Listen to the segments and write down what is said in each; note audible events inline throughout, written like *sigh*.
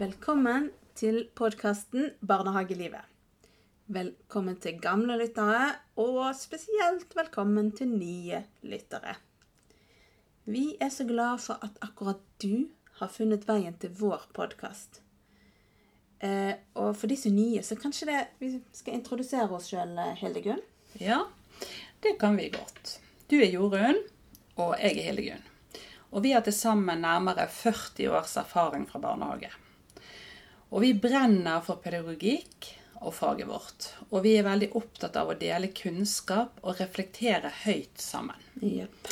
Velkommen til podkasten Barnehagelivet. Velkommen til gamle lyttere, og spesielt velkommen til nye lyttere. Vi er så glad for at akkurat du har funnet veien til vår podkast. Eh, og for de som er nye, så kanskje det, vi skal introdusere oss sjøl, Hildegunn? Ja, det kan vi godt. Du er Jorunn, og jeg er Hildegunn. Og vi har til sammen nærmere 40 års erfaring fra barnehage. Og vi brenner for pedagogikk og faget vårt. Og vi er veldig opptatt av å dele kunnskap og reflektere høyt sammen. Yep.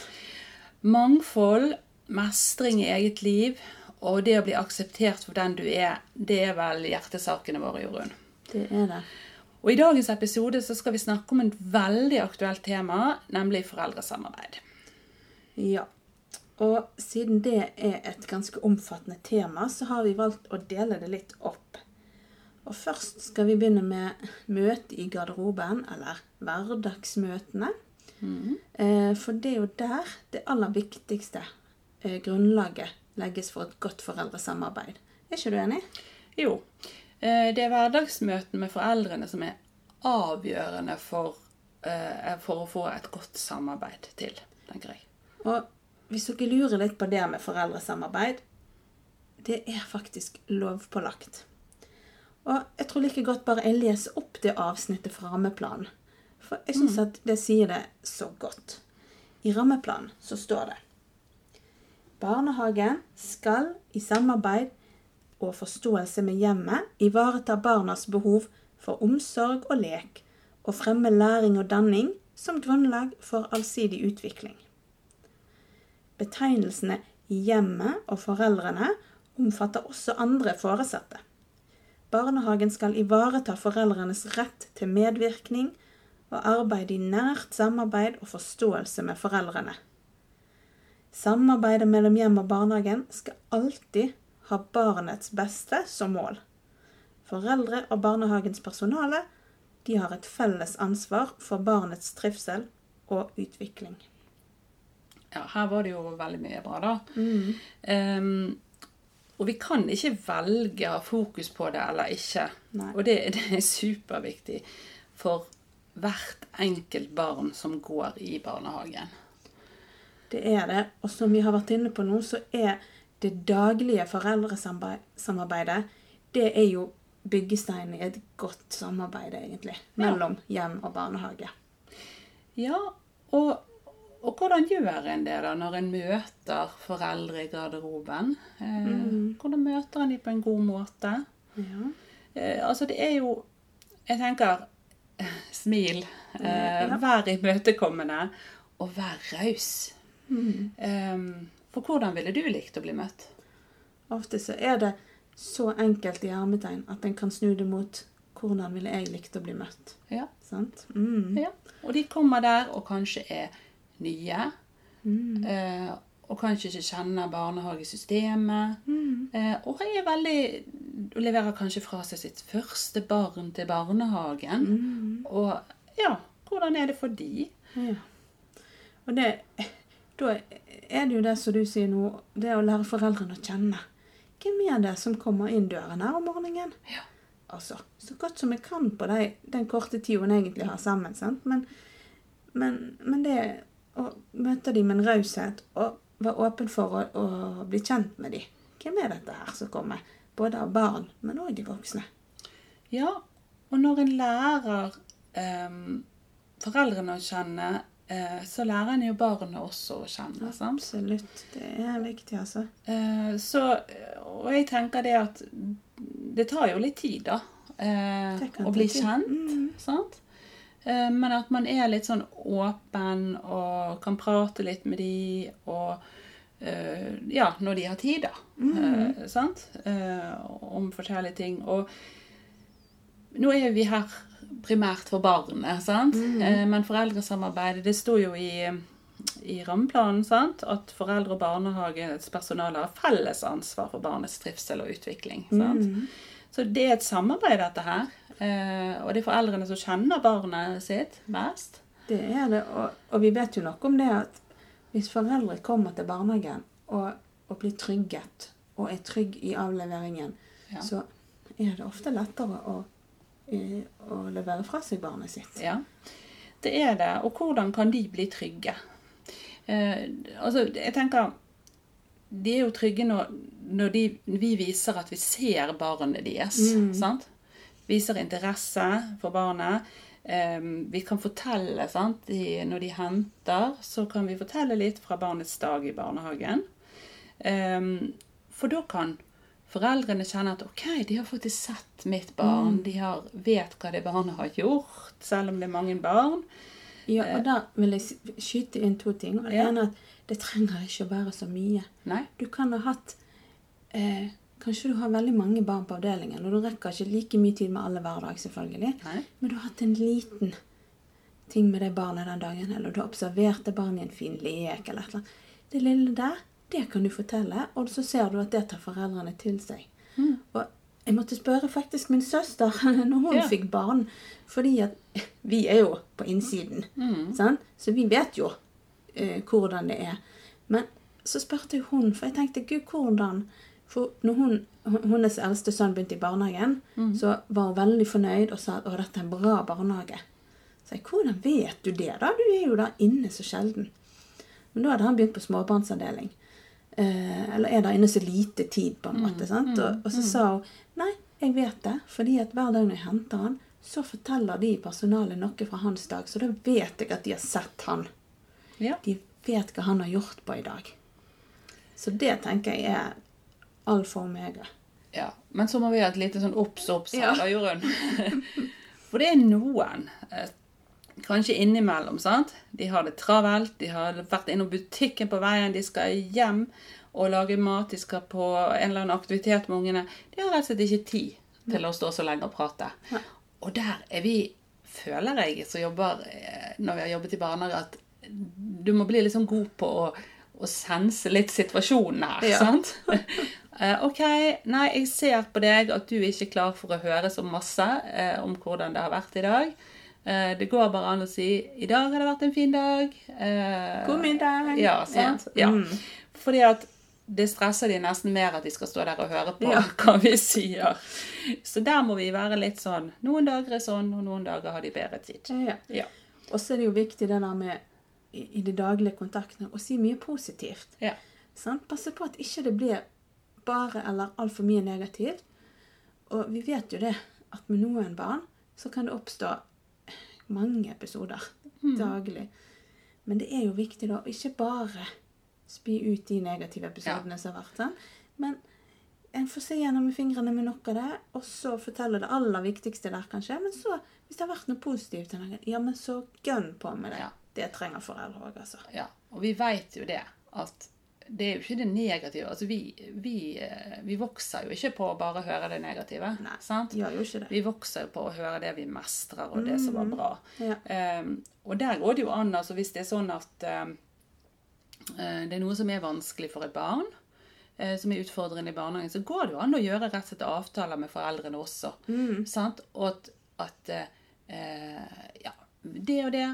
Mangfold, mestring i eget liv og det å bli akseptert for den du er, det er vel hjertesakene våre, Jorunn. Det er det. Og I dagens episode så skal vi snakke om et veldig aktuelt tema, nemlig foreldresamarbeid. Ja. Og siden det er et ganske omfattende tema, så har vi valgt å dele det litt opp. Og først skal vi begynne med møte i garderoben, eller hverdagsmøtene. Eh, For det er jo der det aller viktigste eh, grunnlaget legges for et godt foreldresamarbeid. Er ikke du enig? Jo, eh, det er hverdagsmøtene med foreldrene som er avgjørende for, for å få et godt samarbeid til, tenker jeg. Og hvis dere lurer litt på det med foreldresamarbeid, det er faktisk lovpålagt. Og jeg tror like godt bare jeg leser opp det avsnittet fra rammeplanen. For jeg syns at det sier det så godt. I rammeplanen så står det Barnehagen skal i samarbeid og forståelse med hjemmet ivareta barnas behov for omsorg og lek, og fremme læring og danning som grunnlag for allsidig utvikling. Betegnelsene hjemmet og foreldrene omfatter også andre foresatte. Barnehagen skal ivareta foreldrenes rett til medvirkning og arbeide i nært samarbeid og forståelse med foreldrene. Samarbeidet mellom hjem og barnehagen skal alltid ha barnets beste som mål. Foreldre og barnehagens personale de har et felles ansvar for barnets trivsel og utvikling. Ja, her var det jo veldig mye bra, da. Ehm, og vi kan ikke velge å ha fokus på det eller ikke. Nei. Og det, *laughs* det er superviktig for hvert enkelt barn som går i barnehagen. Det er det. Og som vi har vært inne på nå, så er det daglige foreldresamarbeidet det er jo byggesteinen i et godt samarbeid, egentlig, mellom hjem og barnehage. Ja, og, og hvordan gjør en det da når en møter foreldre i garderoben? Eh, Hvordan møter en dem på en god måte? Ja. Eh, altså det er jo Jeg tenker *laughs* smil. Eh, Vær imøtekommende. Og vær raus. Eh, for hvordan ville du likt å bli møtt? Ofte så er det så enkelt i hermetegn at en kan snu det mot hvordan ville jeg likt å bli møtt. Ja. Sant? Mm. ja. Og de kommer der og kanskje er nye. Eh, og kanskje ikke kjenner barnehagesystemet. Eh, og er veldig og leverer kanskje fra seg sitt første barn til barnehagen. Og ja, hvordan er det for de? Ja. Og det, da er det jo det som du sier nå, det å lære foreldrene å kjenne. Hvem er det som kommer inn døren her om morgenen? Ja. Altså, så godt som jeg kan på de, den korte tida en egentlig har sammen. sant? Men, men, men det å møte dem med en raushet og være åpen for å, å bli kjent med dem. Hvem er dette her som kommer? Både av barn, men òg de voksne. Ja, og når en lærer eh, foreldrene å kjenne, eh, så lærer en jo barnet også å kjenne. sant? Absolutt. Det er viktig, altså. Eh, så, og jeg tenker det at det tar jo litt tid, da. Eh, å bli tid. kjent. Mm. Sant? Eh, men at man er litt sånn åpen og kan prate litt med de og eh, Ja, når de har tid, da. Mm. Eh, sant? Eh, om forskjellige ting. Og nå er vi her primært for barnet, sant? Mm. Eh, men foreldresamarbeidet, det står jo i i rammeplanen sant? at foreldre og barnehagets personale har felles ansvar for barnets trivsel og utvikling. Sant? Mm. Så det er et samarbeid, dette her. Eh, og det er foreldrene som kjenner barnet sitt best. Det er det, og, og vi vet jo noe om det at hvis foreldre kommer til barnehagen og, og blir trygget, og er trygg i avleveringen, Ja. så er det ofte lettere å, å levere fra seg barnet sitt. Ja, det er det. Og hvordan kan de bli trygge? Eh, altså, jeg tenker De er jo trygge når, når de, vi viser at vi ser barnet deres. sant? Viser interesse for barnet. um, vi kan fortelle, sant? De, når de henter, så kan vi fortelle litt fra barnets dag i barnehagen. Um, for da kan foreldrene kjenne at ok, de har faktisk sett mitt barn. De har, vet hva det barnet har gjort, selv om det er mange barn. Ja, og da vil jeg skyte inn to ting. Og det ene er at det trenger ikke å være så mye. Nei? Du kan ha hatt eh, Kanskje du har veldig mange barn på avdelingen, og du rekker ikke like mye tid med alle hver dag, selvfølgelig. Nei. Men du har hatt en liten ting med det barnet den dagen, eller du har observert det barnet i en fin lek, eller et eller annet. Det lille der, det kan du fortelle, og så ser du at det tar foreldrene til seg. Og jeg måtte spørre faktisk min søster *laughs* når hun Ja. fikk barn, fordi at *laughs* vi er jo på innsiden, sant? så vi vet jo eh, hvordan det er. Men så spurte jeg hun, for jeg tenkte, gud, hvordan? For når hun, hennes eldste sønn begynte i barnehagen, så var hun veldig fornøyd og sa at å, dette er en bra barnehage. Så jeg, hvordan vet du det da? Du er jo der inne så sjelden. Men da hadde han begynt på småbarnsavdeling. Eh, eller er der inne så lite tid, på en måte. sant? Og, og så sa hun nei, jeg vet det, fordi at hver dag når jeg henter han, så forteller de i personalet noe fra hans dag, så da vet jeg at de har sett han. Ja. De vet hva han har gjort på i dag. Så det tenker jeg er alfa og omega. ja. Men så må vi ha et lite sånn obs-obs her, Ja. da, Jorunn. *laughs* For det er noen, eh, kanskje innimellom, sant? De har det travelt, de har vært innom butikken på veien, de skal hjem og lage mat, de skal på en eller annen aktivitet med ungene. De har rett og slett ikke tid til å stå så lenge og prate. Ja. Og der er vi, føler jeg, som jobber eh, når vi har jobbet i barnehage, at du må bli litt sånn god på å, å sense litt situasjonen her, Ja. sant? *laughs* Eh, ok, nei, jeg ser på deg at du ikke er klar for å høre så masse eh, om hvordan det har vært i dag. Eh, det går bare an å si 'I dag har det vært en fin dag'. Eh, God middag. Ja, sant? Ja. Mm. Fordi at det stresser de nesten mer at de skal stå der og høre på Ja. hva vi sier. Så der må vi være litt sånn Noen dager er sånn, og noen dager har de bedre tid. Ja. Ja. Og så er det jo viktig det der med i, de daglige kontaktene å si mye positivt. Ja. Passe på at ikke det blir bare eller altfor mye negativt. Og vi vet jo det at med noen barn så kan det oppstå mange episoder daglig. Men det er jo viktig da å ikke bare spy ut de negative episodene som har vært. sånn, Men en får se gjennom med fingrene med noe av det, og så fortelle det aller viktigste der, kanskje. Men så, hvis det har vært noe positivt, ja, men så gønn på med det. Ja. Det trenger foreldre òg, altså. Ja, og vi vet jo det at det er jo ikke det negative. Altså vi, vi, eh, vi vokser jo ikke på å bare høre det negative. Nei. Sant? Gjør jo ikke det. Vi vokser jo på å høre det vi mestrer, og det som var bra. Ja. Um, og der går det jo an, altså hvis det er sånn at eh, det er noe som er vanskelig for et barn, eh, som er utfordrende i barnehagen, så går det jo an å gjøre rett og slett avtaler med foreldrene også. Sant? Og at, at eh, ja, det og det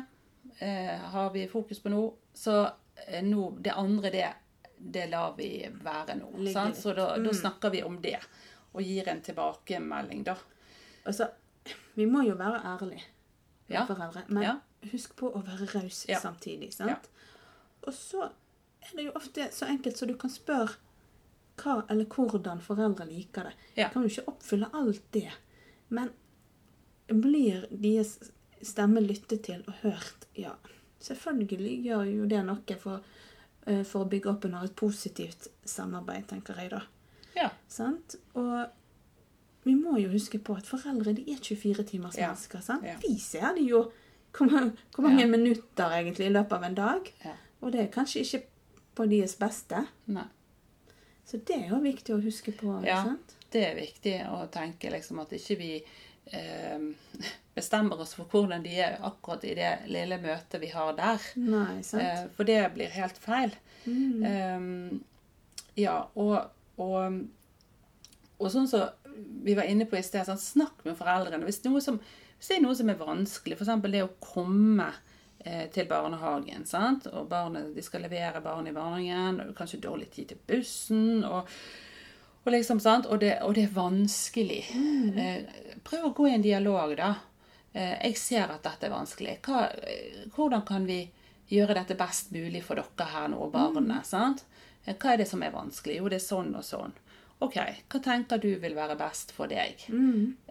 eh, har vi fokus på nå, så nå, det andre det, det lar vi være nå. Sant? Så da, da snakker vi om det, og gir en tilbakemelding da. Altså, vi må jo være ærlige Ja. foreldre, men Ja. husk på å være raus Ja. samtidig. sant? Og så er det jo ofte så enkelt så du kan spørre hva eller hvordan foreldre liker det. Ja. Kan jo ikke oppfylle alt det, men blir deres stemme lyttet til og hørt? Ja, selvfølgelig gjør jo det noe for, for å bygge opp under et positivt samarbeid, tenker jeg da. Ja. Sant? Og vi må jo huske på at foreldre de er 24 timers Ja. mennesker. sant? Ja. Vi ser det jo hvor mange, hvor mange Ja. minutter egentlig i løpet av en dag. Ja. Og det er kanskje ikke på deres beste. Nei. Så det er jo viktig å huske på. Ja. sant? Det er viktig å tenke liksom at ikke vi eh, *laughs* bestemmer oss for hvordan de er akkurat i det lille møtet vi har der. Nei, sant? Eh, for det blir helt feil. Mm. Eh, ja, og, og, og sånn som vi var inne på i sted, sånn, snakk med foreldrene. Hvis, noe som, hvis det er noe som er vanskelig, f.eks. det å komme eh, til barnehagen, sant? og barnet, de skal levere barn i barnehagen, og kanskje dårlig tid til bussen, og, Og, liksom, sant? Og, det, og det er vanskelig. Eh, prøv å gå i en dialog, da. Eh, jeg ser at dette er vanskelig. Hva, eh, hvordan kan vi gjøre dette best mulig for dere her nå, barnet? sant? Eh, Hva er det som er vanskelig? Jo, det er sånn og sånn. OK, hva tenker du vil være best for deg?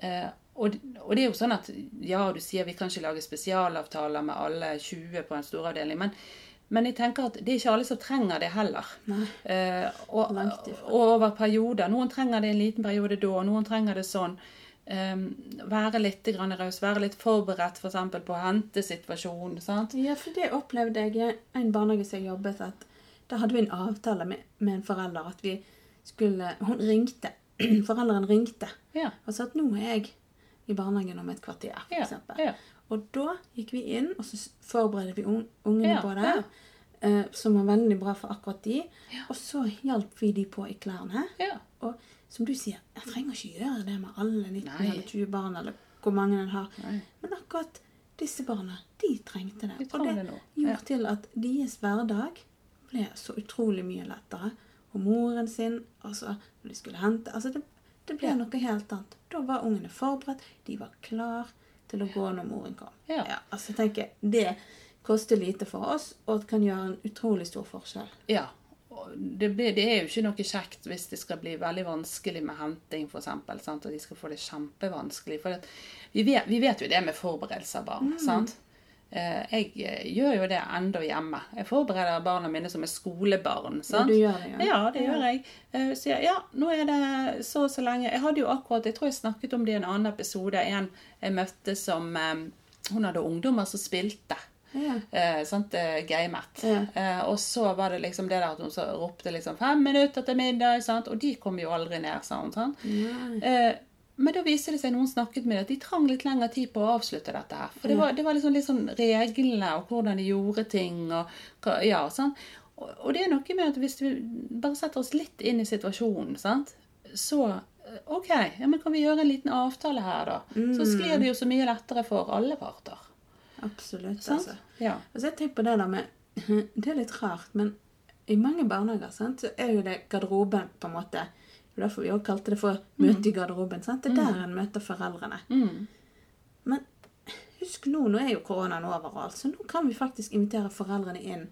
Eh, og, og det er jo sånn at ja, du sier vi kan ikke lage spesialavtaler med alle 20 på en storavdeling, men, men jeg tenker at det er ikke alle som trenger det heller. Eh, og, og over perioder. Noen trenger det en liten periode da, og noen trenger det sånn. Eh, være litt raus, være litt forberedt f.eks. For på hentesituasjonen. sant? Ja, for det opplevde jeg i en barnehage som jeg jobbet at da hadde vi en avtale med, med en forelder at vi skulle Hun ringte. *clears throat* Forelderen ringte Ja. og sa at nå er jeg i barnehagen om et kvarter, for Ja, ja. Og da gikk vi inn, og så forberedte vi ungene Ja, på det. ja. eh, som var veldig bra for akkurat de. Og så hjalp vi de på i klærne. Ja. Og som du sier, jeg trenger ikke gjøre det med alle 19 Nei. eller 20 barn, eller hvor mange en har. Nei. Men akkurat disse barna, de trengte det. De og det det gjorde Ja. til at deres hverdag ble så utrolig mye lettere. Og moren sin, altså når de skulle hente altså det, det ble Ja. noe helt annet. Da var ungene forberedt, de var klar til å gå når moren kom. Ja. altså jeg tenker, Det koster lite for oss, og det kan gjøre en utrolig stor forskjell. Ja. Det, blir, det er jo ikke noe kjekt hvis det skal bli veldig vanskelig med henting, f.eks. Og de skal få det kjempevanskelig. For vi, vet, vi vet jo det med forberedelser av barn. sant? Eh, Jeg eh, gjør jo det enda hjemme. Jeg forbereder barna mine som er skolebarn. sant? du gjør det, ja. Ja, det gjør jeg. Så Sier ja, nå er det så og så lenge. Jeg hadde jo akkurat, jeg tror jeg snakket om det i en annen episode, en jeg møtte som eh, Hun hadde ungdommer som spilte. Ja. Eh, sant, eh, gamet. Ja. Eh, og så var det liksom det der at hun så ropte liksom fem minutter til middag, sant? og de kom jo aldri ned, sa hun. Sant? Eh, men da viste det seg noen snakket med det, at de trang litt lengre tid på å avslutte dette her. For det var, det var liksom litt sånn reglene og hvordan de gjorde ting og ja, sånn. Og, det er noe med at hvis vi bare setter oss litt inn i situasjonen, sant? så OK, ja, men kan vi gjøre en liten avtale her, da? Så sklir det jo så mye lettere for alle parter. Absolutt. Sant? altså. Ja. Altså jeg tenker på det der med *laughs* Det er litt rart, men i mange barnehager sant, så er jo det garderoben på en måte det er Derfor vi også kalte det for møte i garderoben. sant? Det er der en møter foreldrene. Mm. Men husk nå, nå er jo koronaen overalt, så nå kan vi faktisk invitere foreldrene inn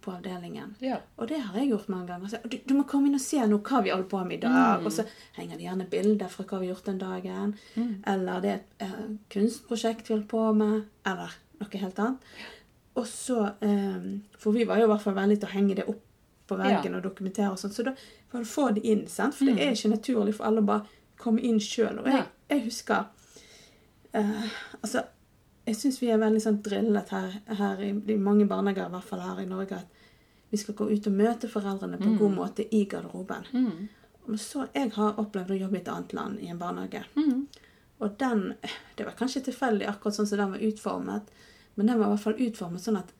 på avdelingen. Ja. Og det har jeg gjort mange ganger. Så, du, du må komme inn og se nå hva vi holder på med i dag. Og så henger det gjerne bilder fra hva vi har gjort den dagen. Eller det er et eh, kunstprosjekt vi holder på med. Eller noe helt annet. Og så eh, For vi var jo i hvert fall veldig til å henge det opp på veggen og dokumentere og sånn. Så da får du få det inn, sant? For det er ikke naturlig for alle å bare komme inn sjøl. Og jeg, jeg husker uh, Altså, jeg syns vi er veldig sånn drillet her, her i de mange barnehager, i hvert fall her i Norge, at vi skal gå ut og møte foreldrene på en god måte i garderoben. Mm. så Jeg har opplevd å jobbe i et annet land, i en barnehage. Og den Det var kanskje tilfeldig akkurat sånn som den var utformet, men den var i hvert fall utformet sånn at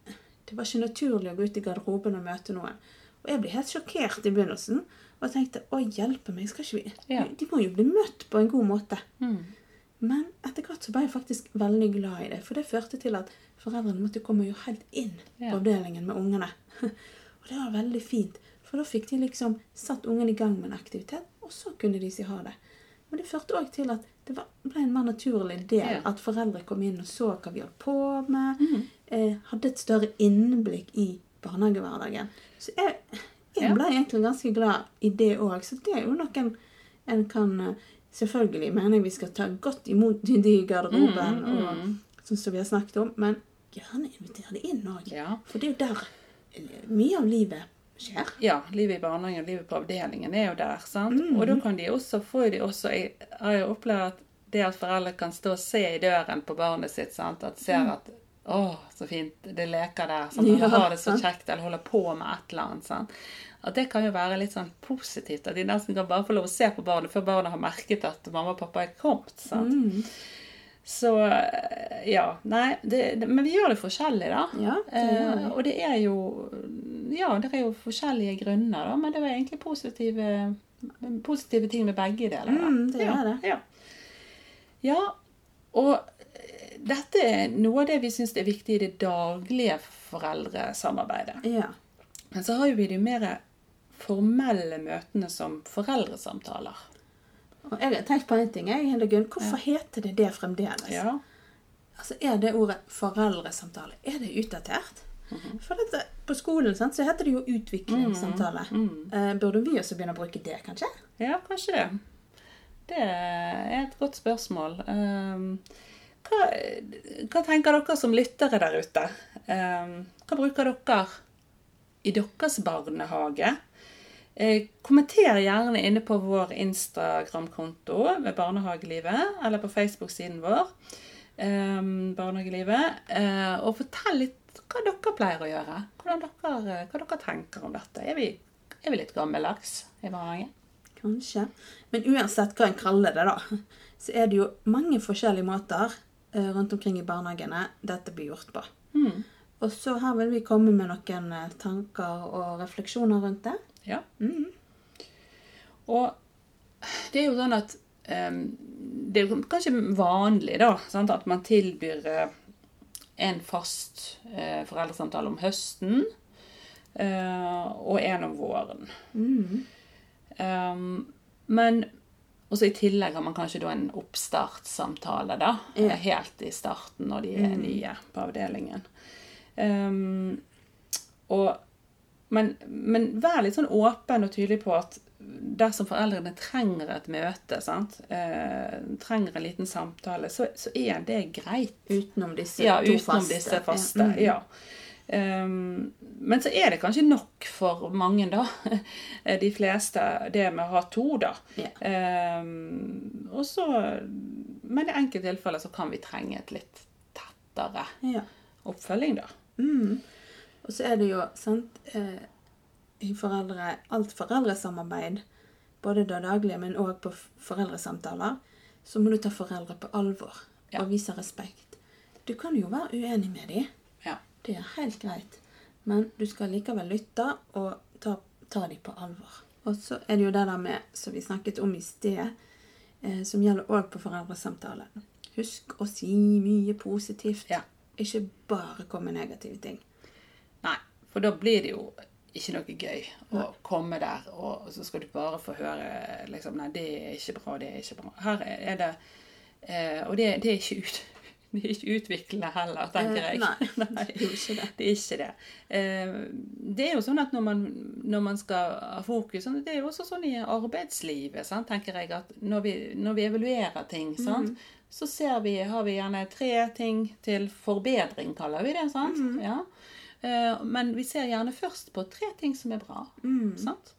det var ikke naturlig å gå ut i garderoben og møte noen. Og jeg ble helt sjokkert i begynnelsen. Og jeg tenkte å hjelpe meg, skal ikke vi Ja. De må jo bli møtt på en god måte. Men etter hvert så ble jeg faktisk veldig glad i det. For det førte til at foreldrene måtte komme jo helt inn på avdelingen med ungene. *laughs* Og det var veldig fint. For da fikk de liksom satt ungene i gang med en aktivitet, og så kunne de si ha det. Men det førte òg til at det ble en mer naturlig del at foreldre kom inn og så hva vi holdt på med. Eh, hadde et større innblikk i barnehagehverdagen. Så jeg, jeg ble egentlig ganske glad i det òg. Så det er jo noe en, kan eh, Selvfølgelig mener jeg vi skal ta godt imot de i garderoben, Mm, mm. og sånn som vi har snakket om, men gjerne invitere det inn òg. Ja. For det er jo der eh, mye av livet skjer. Ja, livet i barnehagen, livet på avdelingen er jo der. sant? Mm. Og da kan de også få de også Jeg har jo opplevd at det at foreldre kan stå og se i døren på barnet sitt, sant? at ser at å, så fint, det leker der. Sant? Mm. Ja, har det så kjekt, eller holder på med et eller annet. sant? At det kan jo være litt sånn positivt. At de nesten kan bare få lov å se på barnet før barnet har merket at mamma og pappa er kommet. sant? Mm. Så eh, ja. Nei, det, det, men vi gjør det forskjellig, da. Ja, det. Eh, og det er jo Ja, det er jo forskjellige grunner, da, men det var egentlig positive, positive ting med begge deler. Da. Mm, det ja, er det. Ja. ja, og dette er noe av det vi syns er viktig i det daglige foreldresamarbeidet. Ja. Men så har jo vi de mer formelle møtene som foreldresamtaler. Og jeg har tenkt på en ting, jeg, Hildegunn. Hvorfor heter det det fremdeles? Ja. Altså, Er det ordet foreldresamtale er det utdatert? Mhm. For dette, På skolen sant, så heter det jo utviklingssamtale. Mm -hmm. burde vi også begynne å bruke det, kanskje? Ja, kanskje det. Det er et godt spørsmål. Um, hva, tenker dere som lyttere der ute? Um, hva bruker dere i deres barnehage? Eh, kommenter gjerne inne på vår Instagram-konto ved Barnehagelivet, eller på Facebook-siden vår, um, Barnehagelivet, eh, og fortell litt hva dere pleier å gjøre. Dere, hva dere tenker om dette. Er vi, er vi litt gammeldags i barnehagen? Kanskje. Men uansett hva en kaller det, da, så er det jo mange forskjellige måter eh, rundt omkring i barnehagene dette blir gjort på. Mm. Og så her vil vi komme med noen eh, tanker og refleksjoner rundt det. Ja. Mm. Og det er jo sånn at um, Det er kanskje vanlig da, sant, at man tilbyr eh, en fast uh, foreldresamtale om høsten uh, og en om våren. Mm. Um, men også i tillegg har man kanskje da en oppstartssamtale, da. Ja. eh, Helt i starten når de er nye på avdelingen. Um, og, men, men vær litt sånn åpen og tydelig på at dersom foreldrene trenger et møte, sant? Eh, trenger en liten samtale, så, så er det greit. Utenom disse Ja, to utenom faste. disse faste. Mhm. Ja. Um, men så er det kanskje nok for mange, da. *laughs* De fleste. Det med å ha to, da. Ja. Um, og så Men i enkelte tilfeller så kan vi trenge et litt tettere Ja. oppfølging, da. Mm. Og så er det jo sant, eh, i foreldre, alt foreldresamarbeid, både det daglige, men òg på foreldresamtaler, så må du ta foreldre på alvor Ja. og vise respekt. Du kan jo være uenig med dem. Det er helt greit. Men du skal likevel lytte og ta, ta dem på alvor. Og så er det jo det der med, som vi snakket om i sted, eh, som gjelder òg på foreldresamtale. Husk å si mye positivt. Ja. Ikke bare komme med negative ting. Nei, for da blir det jo ikke noe gøy å komme der, og så skal du bare få høre liksom Nei, det er ikke bra, det er ikke bra. Her er det eh, Og det, det, er ikke ut, det er ikke utviklende heller, tenker Eh, jeg. *laughs* Nei, det er jo ikke det. Det er ikke det. Eh, Det er jo sånn at når man, når man skal ha fokus sånn- Det er jo også sånn i arbeidslivet, sant, tenker jeg, at når vi, når vi evaluerer ting, sant, så ser vi, har vi gjerne tre ting til forbedring, kaller vi det. sant? Ja. Eh, Men vi ser gjerne først på tre ting som er bra. sant?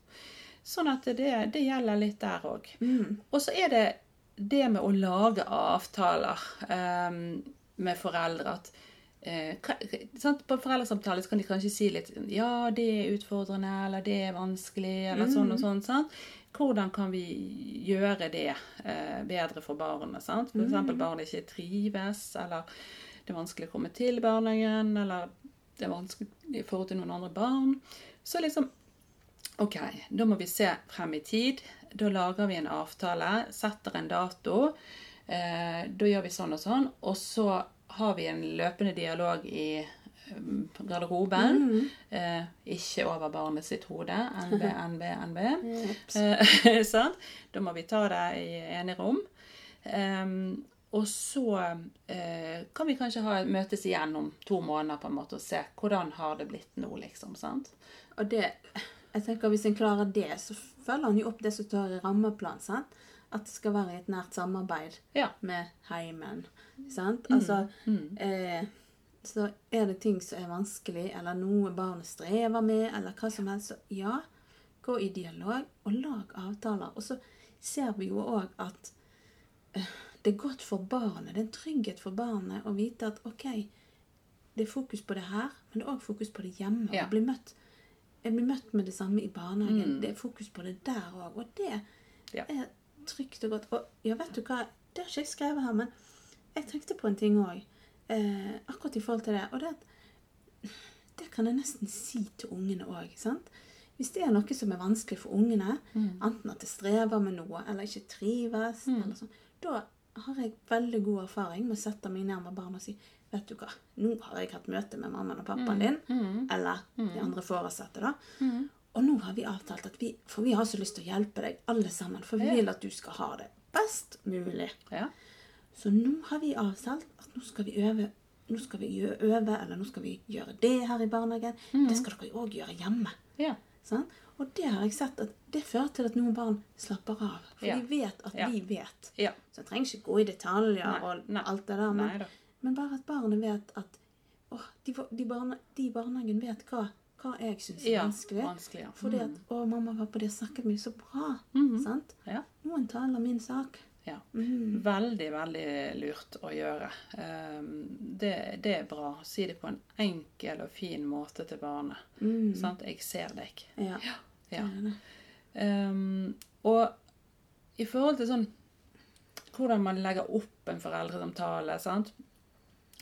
Sånn at det, det gjelder litt der òg. Mm. Og så er det det med å lage avtaler um, med foreldre at eh, sant? På foreldresamtale kan de kanskje si litt Ja, det er utfordrende, eller det er vanskelig, eller sånn og sånn. sant? Hvordan kan vi gjøre det eh, bedre for barnet? sant? For eksempel barnet ikke trives, eller det er vanskelig å komme til barnehagen, eller det er vanskelig i forhold til noen andre barn. Så liksom Ok, da må vi se frem i tid. Da lager vi en avtale, setter en dato. Eh, da gjør vi sånn og sånn. Og så har vi en løpende dialog i garderoben. garderoben. Eh, ikke over barnet sitt hode. NB, NB, NB. Eh, *laughs* sant? Da må vi ta det i enerom. Um, og så eh, kan vi kanskje ha, møtes igjen om to måneder på en måte og se hvordan har det blitt nå, liksom. sant? Og det, jeg tenker Hvis en klarer det, så følger han jo opp det som står i rammeplanen. sant? At det skal være et nært samarbeid Ja. med heimen. sant? Altså, eh, så er det ting som er vanskelig, eller noe barnet strever med, eller hva som helst, så ja, gå i dialog og lag avtaler. Og så ser vi jo òg at eh, det er godt for barnet, det er en trygghet for barnet å vite at OK, det er fokus på det her, men det er òg fokus på det hjemme. Ja. å bli møtt jeg blir møtt med det samme i barnehagen. Det er fokus på det der òg. Og det Ja. er trygt og godt. Og ja, vet du hva, det har ikke jeg skrevet her, men jeg tenkte på en ting òg. Eh, akkurat i forhold til det. Og det at Det kan jeg nesten si til ungene òg. Hvis det er noe som er vanskelig for ungene, enten at de strever med noe eller ikke trives, eller sånn, da har jeg veldig god erfaring med å sette meg ned med barna og si Vet du hva, nå har jeg hatt møte med mammaen og pappaen din, eller de andre foresatte, da. Og nå har vi avtalt at vi For vi har så lyst til å hjelpe deg, alle sammen. For vi Ja. vil at du skal ha det best mulig. Ja. Så nå har vi avtalt at nå skal vi øve. Nå skal vi øve, eller nå skal vi gjøre det her i barnehagen. Det skal dere òg gjøre hjemme. Ja. Sånn? Og det har jeg sett at det fører til at noen barn slapper av. For Ja. de vet at Ja. vi vet. Ja. Så jeg trenger ikke gå i detaljer Nei, og alt det der. Men, Nei. Men bare at barnet vet at åh, de, de, barne, de barnehagen vet hva, hva jeg syns er Ja, vanskelig. vanskelig, ja. Fordi at 'Å, mamma og pappa, de har snakket mye så bra'. Mhm. Sant? Ja. Noen taler min sak. ja. Mm. Veldig, veldig lurt å gjøre. Ehm, Det, det er bra. Si det på en enkel og fin måte til barnet. Mm. Sant? 'Jeg ser deg'. Ja. Ja. ja. Um. Ehm, og i forhold til sånn hvordan man legger opp en foreldresamtale, sant.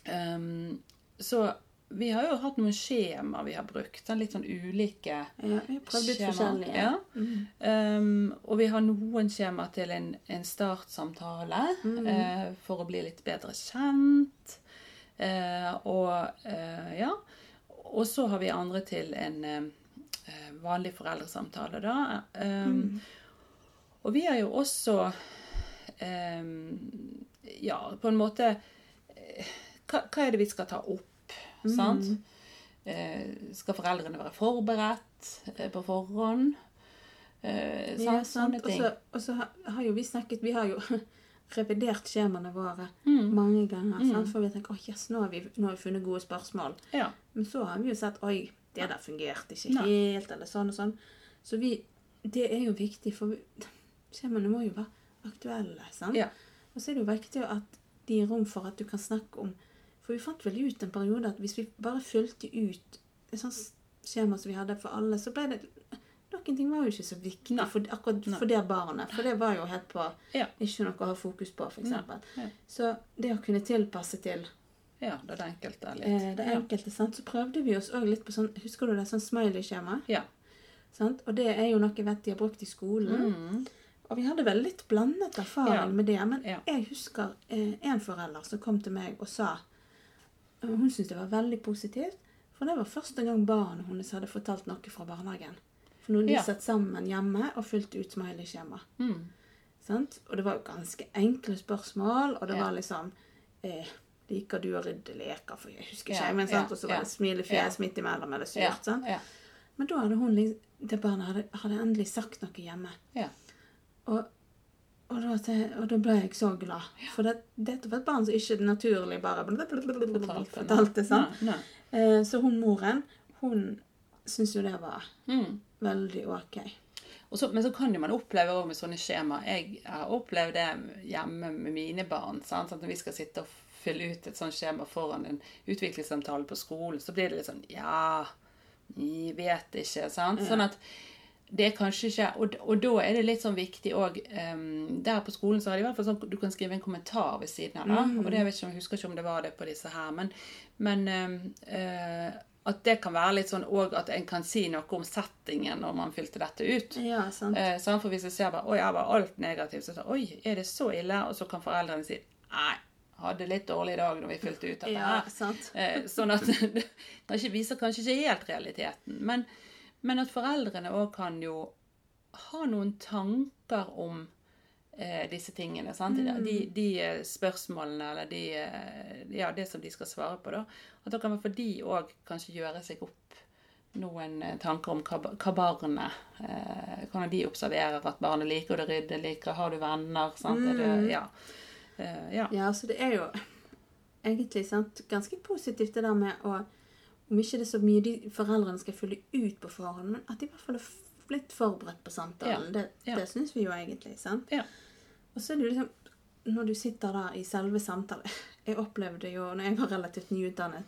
Ehm, så vi har jo hatt noen skjema vi har brukt. Litt sånn ulike Ja, vi prøvd litt forskjellige. Ja. Mm. Um, og vi har noen skjema til en, en startsamtale Mm. uh, for å bli litt bedre kjent. Uh, og uh, ja. Og så har vi andre til en vanlig foreldresamtale, da. Ehm, Og vi har jo også um, Ja, på en måte hva, hva er det vi skal ta opp? Sant? Eh, skal foreldrene være forberedt eh, på forhånd? Eh, sant? Ja, sant. Sånne ting. så- Og så har- har jo vi snakket Vi har jo *laughs* revidert skjemaene våre Mm. mange ganger. Sant? For vi tenker at yes, nå nå har vi funnet gode spørsmål. Ja. Men så har vi jo sett oi, det der fungerte ikke Nei. helt, eller sånn og sånn. Så vi, det er jo viktig, for *laughs* skjemaene må jo være aktuelle. sant? Ja. Og så er det jo viktig at de gir rom for at du kan snakke om For vi fant vel ut en periode at hvis vi bare fulgte ut et sånt skjema som vi hadde for alle, så ble det Noen ting var jo ikke så viktig for, akkurat for det barnet. For det var jo helt på Ja. ikke noe å ha fokus på, f.eks. Ja. Så det å kunne tilpasse til ja, det er det enkelte litt. eh, det enkelte, sant? så prøvde vi oss òg litt på sånn Husker du det sånn smiley-skjema? Ja. Sant? Og det er jo noe jeg vet de har brukt i skolen. Mm. Og vi hadde vel litt blandet erfaring Ja. med det. Men Ja. jeg husker eh, en forelder som kom til meg og sa Hun syntes det var veldig positivt. For det var første gang barnet hennes hadde fortalt noe fra barnehagen. For når de Ja. satt sammen hjemme og fylte ut smiley-skjema. Mm. Og det var jo ganske enkle spørsmål, og det Ja. var liksom eh, Liker du å rydde leker? For jeg husker ikke, Ja, men sant? Og så var det smilefjes midt imellom, eller surt. Ja. Men da hadde hun liksom Det barnet hadde, hadde endelig sagt noe hjemme. Ja. Og, og, da, og da ble jeg så glad. For det, dette var et barn som ikke naturlig bare Fortalte. sånn. Så hun moren, hun syntes jo det var Mm. veldig ok. Så, men så kan jo man oppleve også med sånne skjema Jeg har opplevd det hjemme med mine barn. Sant? At når vi skal sitte og fylle ut et sånt skjema foran en utviklingssamtale på skolen, så blir det litt sånn Ja, vi vet ikke. Sant? Sånn at det er kanskje ikke Og, og da er det litt sånn viktig òg Der på skolen så har de i hvert fall sånn du kan skrive en kommentar ved siden av. da, Og det jeg vet ikke, jeg husker ikke om det var det på disse her, men, men um, uh, at det kan være litt sånn òg at en kan si noe om settingen når man fylte dette ut. Ja, sant. Eh, sant? For hvis jeg ser bare Oi, her var alt negativt, så sier Oi, er det så ille? Og så kan foreldrene si Nei, hadde litt dårlig dag når vi fylte ut dette Ja, sant. Eh, sånn at *laughs* det viser kanskje ikke helt realiteten. Men, men at foreldrene òg kan jo ha noen tanker om eh, disse tingene. Sant? De, de eh, spørsmålene eller de, eh, ja, det som de skal svare på. da. At da kan i de òg kanskje gjøre seg opp noen eh, tanker om hva, hva barnet eh, Hvordan de observerer at barnet liker å rydde, liker Har du venner? Sant? Er det, ja. Eh, ja. Ja, så det er jo egentlig sant, ganske positivt det der med å Om ikke det er så mye de foreldrene skal fylle ut på forhånd, men at de i hvert fall er litt forberedt på samtalen. Ja, Det, det syns vi jo egentlig. sant? Ja. Og så er det jo liksom Når du sitter der i selve samtalen *laughs* Jeg opplevde jo når jeg var relativt nyutdannet,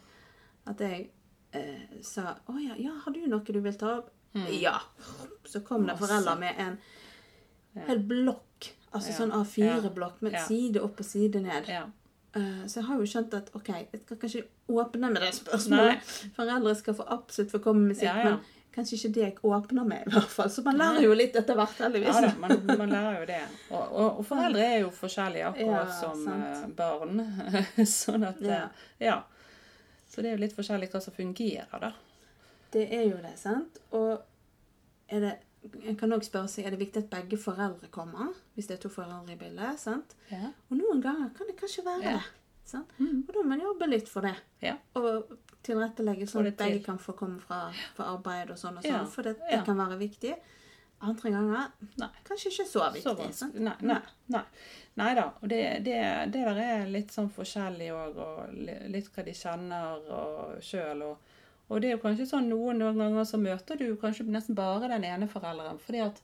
at jeg eh, sa Å ja, ja, har du noe du vil ta opp? Ja. Så kom det Mm. Foreldre med en hel blokk. Altså Ja. sånn A4-blokk med Ja. side opp og side ned. ja. Eh, Så jeg har jo skjønt at ok, jeg skal kanskje åpne med det spørsmålet. Foreldre skal få absolutt få komme med sitt, Ja, ja. men kanskje ikke det jeg åpner med, i hvert fall. Så man lærer jo litt etter hvert, heldigvis. Ja da, man, man lærer jo det. Og, og, og foreldre er jo forskjellige akkurat Ja, som sant. eh, barn. *laughs* sånn at Ja. ja. ja. Så det er jo litt forskjellig hva som fungerer, da. Det er jo det, sant? Og, er det En kan òg spørre seg er det viktig at begge foreldre kommer, hvis det er to foreldre i bildet. sant? Ja. Og noen ganger kan det kanskje være Ja. det. sant? Og da må man jobbe litt for det. Ja. Og tilrettelegge sånn at begge kan få komme fra, fra arbeid og sånn og sånn. For det, det kan være viktig. Andre ganger Nei. kanskje ikke så viktig. Så sant? Nei, nei, nei. nei da. Og det, det, det der er litt sånn forskjellig òg, og litt hva de kjenner og sjøl. Og, og det er jo kanskje sånn noen, noen ganger så møter du kanskje nesten bare den ene forelderen. fordi at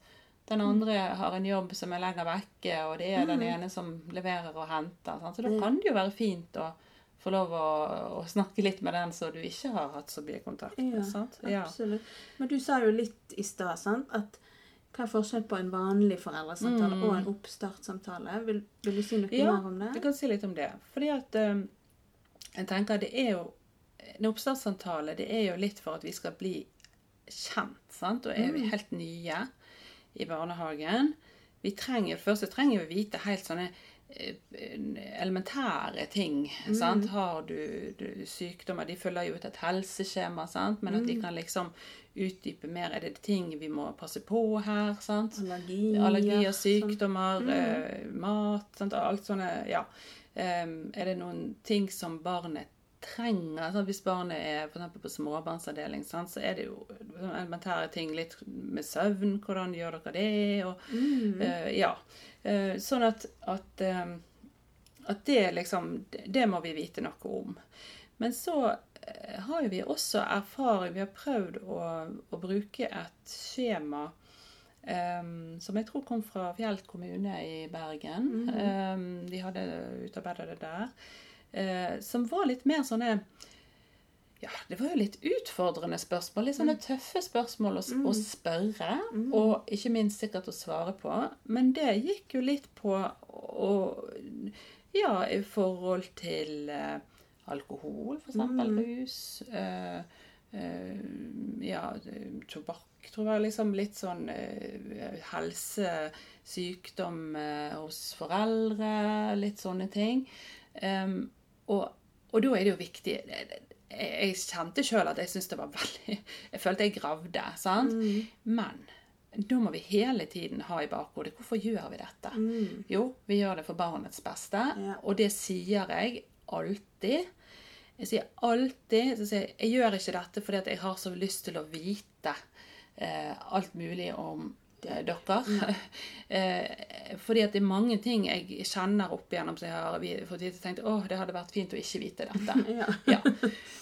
den andre har en jobb som er lenger vekke, og det er den ene som leverer og henter. Sant? Så da kan det jo være fint å få lov å, å snakke litt med den som du ikke har hatt så mye kontakt med. Ja, sant? Ja. absolutt. Men du sa jo litt i stad at hva er forskjellen på en vanlig foreldresamtale og en oppstartssamtale? Vil, vil du si noe Ja, mer om det? Ja, jeg kan si litt om det. Fordi at eh, jeg tenker det er jo En oppstartssamtale det er jo litt for at vi skal bli kjent. sant? Og er vi helt nye i barnehagen Vi trenger først så trenger vi vite helt sånne eh, elementære ting. sant? Har du, du sykdommer De følger jo ut et helseskjema, sant? men at de kan liksom utdype mer. Er det ting vi må passe på her? sant? Allergier, Allergier, sånn. sykdommer, eh, mat sant? Alt sånne Ja. Um, er det noen ting som barnet trenger? sånn, Hvis barnet er for på småbarnsavdeling, sånn, så er det jo elementære ting. Litt med søvn. Hvordan gjør dere det? Og, eh, ja. Uh, sånn at, at, em, at det liksom det- må vi vite noe om. Men så har jo vi også erfaring Vi har prøvd å, å bruke et skjema Um, som jeg tror kom fra Fjell kommune i Bergen. Em, de hadde utarbeidet det der. Eh, som var litt mer sånne ja, det var jo litt utfordrende spørsmål. Litt sånne tøffe spørsmål å, å spørre, og ikke minst sikkert å svare på. Men det gikk jo litt på å Ja, i forhold til eh, alkohol, for eksempel. Rus. Eh, eh, ja, tobakk tror jeg liksom litt sånn eh, helsesykdom eh, hos foreldre, litt sånne ting. Em, og, og da er det jo viktig jeg, kjente sjøl at jeg syntes det var veldig Jeg følte jeg gravde. sant? Men da må vi hele tiden ha i bakhodet hvorfor gjør vi dette? Jo, vi gjør det for barnets beste, Ja. og det sier jeg alltid. Jeg sier alltid så sier jeg, jeg gjør ikke dette fordi jeg har så lyst til å vite eh, alt mulig om dere. *laughs* eh, fordi at det er mange ting jeg kjenner opp igjennom som jeg har fått vite. tenkt, at det hadde vært fint å ikke vite dette. *laughs* Ja. Ja.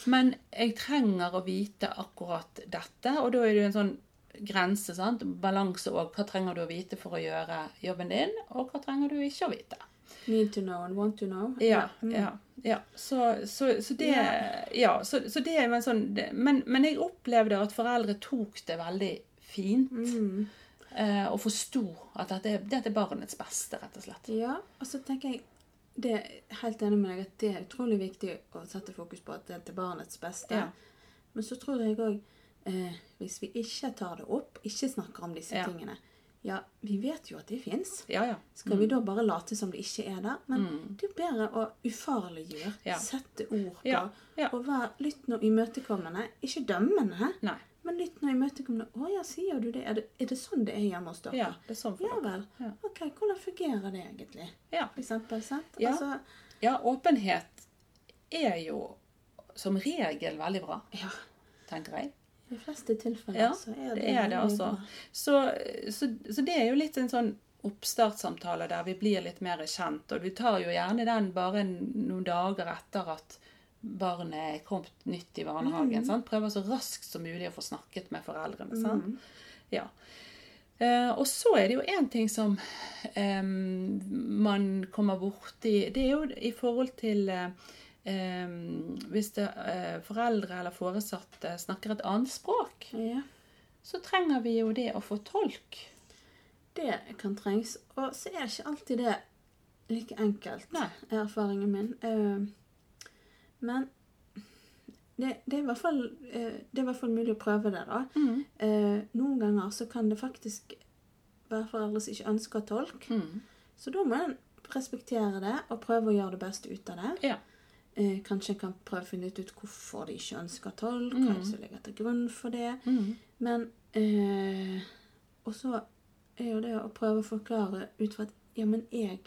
Men jeg trenger å vite akkurat dette, og da er det jo en sånn grense, sant? balanse òg. Hva trenger du å vite for å gjøre jobben din, og hva trenger du ikke å vite? Need to know and want to know. Ja, Mm. ja, ja. Så, så, så det Ja. Ja, så, så det er en sånn men, men jeg opplevde at foreldre tok det veldig fint. Mm. Eh, og forsto at dette, dette er barnets beste, rett og slett. Ja, og så tenker jeg det er helt enig med deg at det er utrolig viktig å sette fokus på at det er til barnets beste. Ja. Men så tror jeg òg eh, hvis vi ikke tar det opp, ikke snakker om disse Ja. tingene Ja, vi vet jo at de fins. Ja, ja. Skal vi da bare late som det ikke er der? Men Mm. det er jo bedre å ufarliggjøre, sette ord på, og være og imøtekommende. Ikke dømmende, Nei. Men lyttende og imøtekommende. 'Å ja, sier du det? Er, det? er det sånn det er hjemme hos dere?' Ja, det er sånn for Ja vel. Ja. Ok, hvordan fungerer det egentlig? Ja. Eksempel, sant? Ja. Altså, ja, åpenhet er jo som regel veldig bra, ja. tenker jeg. I de fleste tilfeller Ja, så er det, det er det, altså. Så, så, så det er jo litt en sånn oppstartssamtale der vi blir litt mer kjent. Og vi tar jo gjerne den bare noen dager etter at barnet er kommet nytt i barnehagen. sant? Prøver så raskt som mulig å få snakket med foreldrene. sant? Ja. Eh, og så er det jo én ting som eh, man kommer borti Det er jo i forhold til eh, Hvis det, eh, foreldre eller foresatte snakker et annet språk, Ja, så trenger vi jo det å få tolk. det kan trengs. Og så er ikke alltid det like enkelt, Nei. er erfaringen min. Eh, men det, det, er fall, eh, det er i hvert fall mulig å prøve det, da. Mm. Eh, noen ganger så kan det faktisk være foreldre som ikke ønsker tolk. Mm. Så da må en respektere det og prøve å gjøre det beste ut av det. Ja. Eh, kanskje en kan prøve å finne ut hvorfor de ikke ønsker tolk, hva er det som ligger til grunn for det. Mm. Men eh, Og så er jo det å prøve å forklare ut fra at ja, men jeg,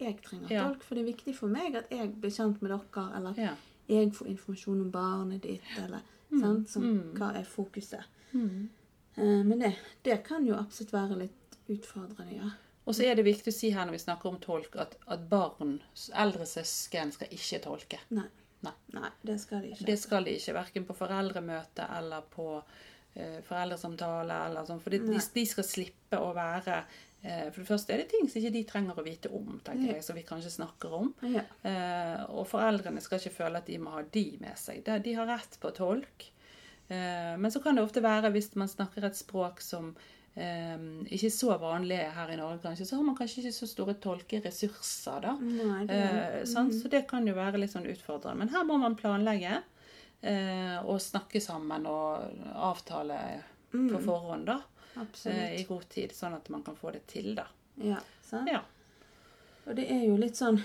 jeg trenger Ja. tolk, for det er viktig for meg at jeg blir kjent med dere, eller Ja. Jeg får informasjon om barnet ditt, eller sant, som, hva er fokuset. Mm. Eh, men det, det kan jo absolutt være litt utfordrende, ja. Og så er det viktig å si her når vi snakker om tolk, at, at barn, eldre søsken, skal ikke tolke. Nei. Nei. Nei, det skal de ikke. Det skal de ikke, verken på foreldremøte eller på eh, foreldresamtale. Eller sånn, for de, de, skal slippe å være For det første er det ting som ikke de trenger å vite om, tenker Ja. jeg, som vi kanskje snakker om. Ja. Eh, og foreldrene skal ikke føle at de må ha de med seg. De har rett på tolk. Eh, men så kan det ofte være, hvis man snakker et språk som eh, ikke er så vanlig her i Norge, kanskje, så har man kanskje ikke så store tolkeressurser, da. Nei, det, Eh, sant? Så det kan jo være litt sånn utfordrende. Men her må man planlegge eh, og snakke sammen og avtale på forhånd, da. Eh, I god tid, sånn at man kan få det til, da. Ja, sant? Ja. Og det er jo litt sånn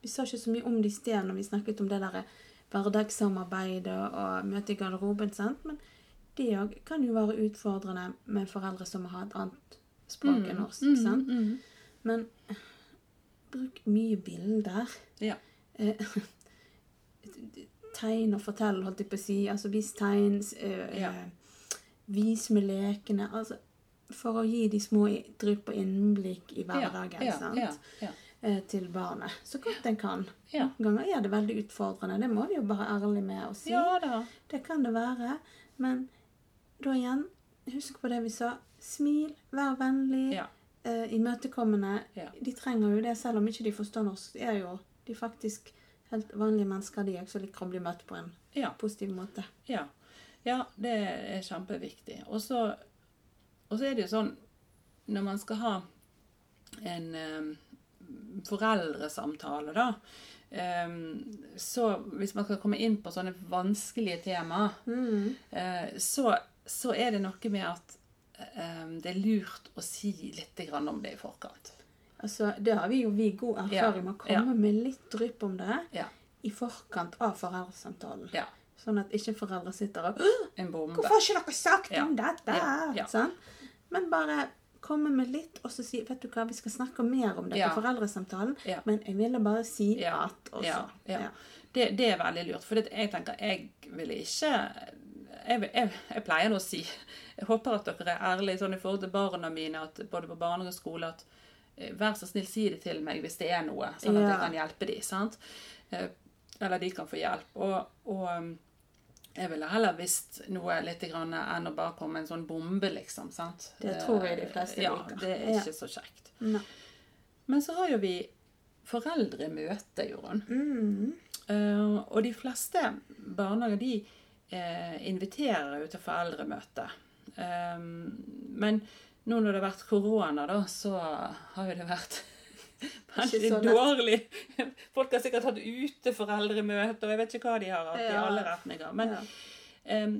Vi sa ikke så mye om det i sted når vi snakket om det der hverdagssamarbeidet og møte i garderoben, sant? men det òg kan jo være utfordrende med foreldre som har et annet språk enn norsk. sant? Mm, Men bruk mye bilder. ja. Eh, *laughs* tegn og fortell, holdt jeg på å si. Altså vis tegn. eh, Ja. Vis med lekene. Altså for å gi de små drypp og innblikk i hverdagen ja, sant? ja, ja. Eh, til barnet. Så godt en kan. Ja. Noen ganger er det veldig utfordrende. Det må vi jo bare ærlig med å si. Det kan det være. Men da igjen, husk på det vi sa. Smil, vær vennlig, eh, imøtekommende. De trenger jo det, selv om ikke de forstår norsk. De er jo de faktisk helt vanlige mennesker, de også liker å bli møtt på en positiv måte. Ja. Ja, det er kjempeviktig. Og så, er det jo sånn Når man skal ha en um, foreldresamtale, da um, Så hvis man skal komme inn på sånne vanskelige temaer, Mm. uh, så, så er det noe med at um, det er lurt å si litt grann om det i forkant. Altså, det har vi jo vi god erfaring med å komme Ja. med litt drypp om det Ja. i forkant av foreldresamtalen. ja. Sånn at ikke foreldre sitter og. Hvorfor har ikke dere sagt Ja. om dette? Ja, ja. Sånn? Men bare komme med litt, og så si Vet du hva, vi skal snakke mer om i Ja. foreldresamtalen, men jeg ville bare si at også. Ja, ja. Ja. Det, det er veldig lurt. For det, jeg tenker, jeg ville ikke jeg, jeg, jeg pleier nå å si Jeg håper at dere er ærlige sånn i forhold til barna mine, at både på barnehage og skole, at eh, vær så snill, si det til meg hvis det er noe, sånn at jeg kan hjelpe dem. sant? Eh, Eller de kan få hjelp. Og, og um, jeg ville heller visst noe litt grann enn å bare komme med en sånn bombe, liksom. sant? Det tror jeg de fleste Eh, ja, liker. Det er ikke så kjekt. Ne. Men så har jo vi foreldremøte, Jorunn. Mm. Uh, og de fleste barnehager de uh, inviterer jo til foreldremøte. Um, men nå når det har vært korona, da, så har jo det vært veldig sånn dårlig. Folk har sikkert hatt uteforeldremøte, og jeg vet ikke hva de har hatt i alle retninger. Men Ja. um,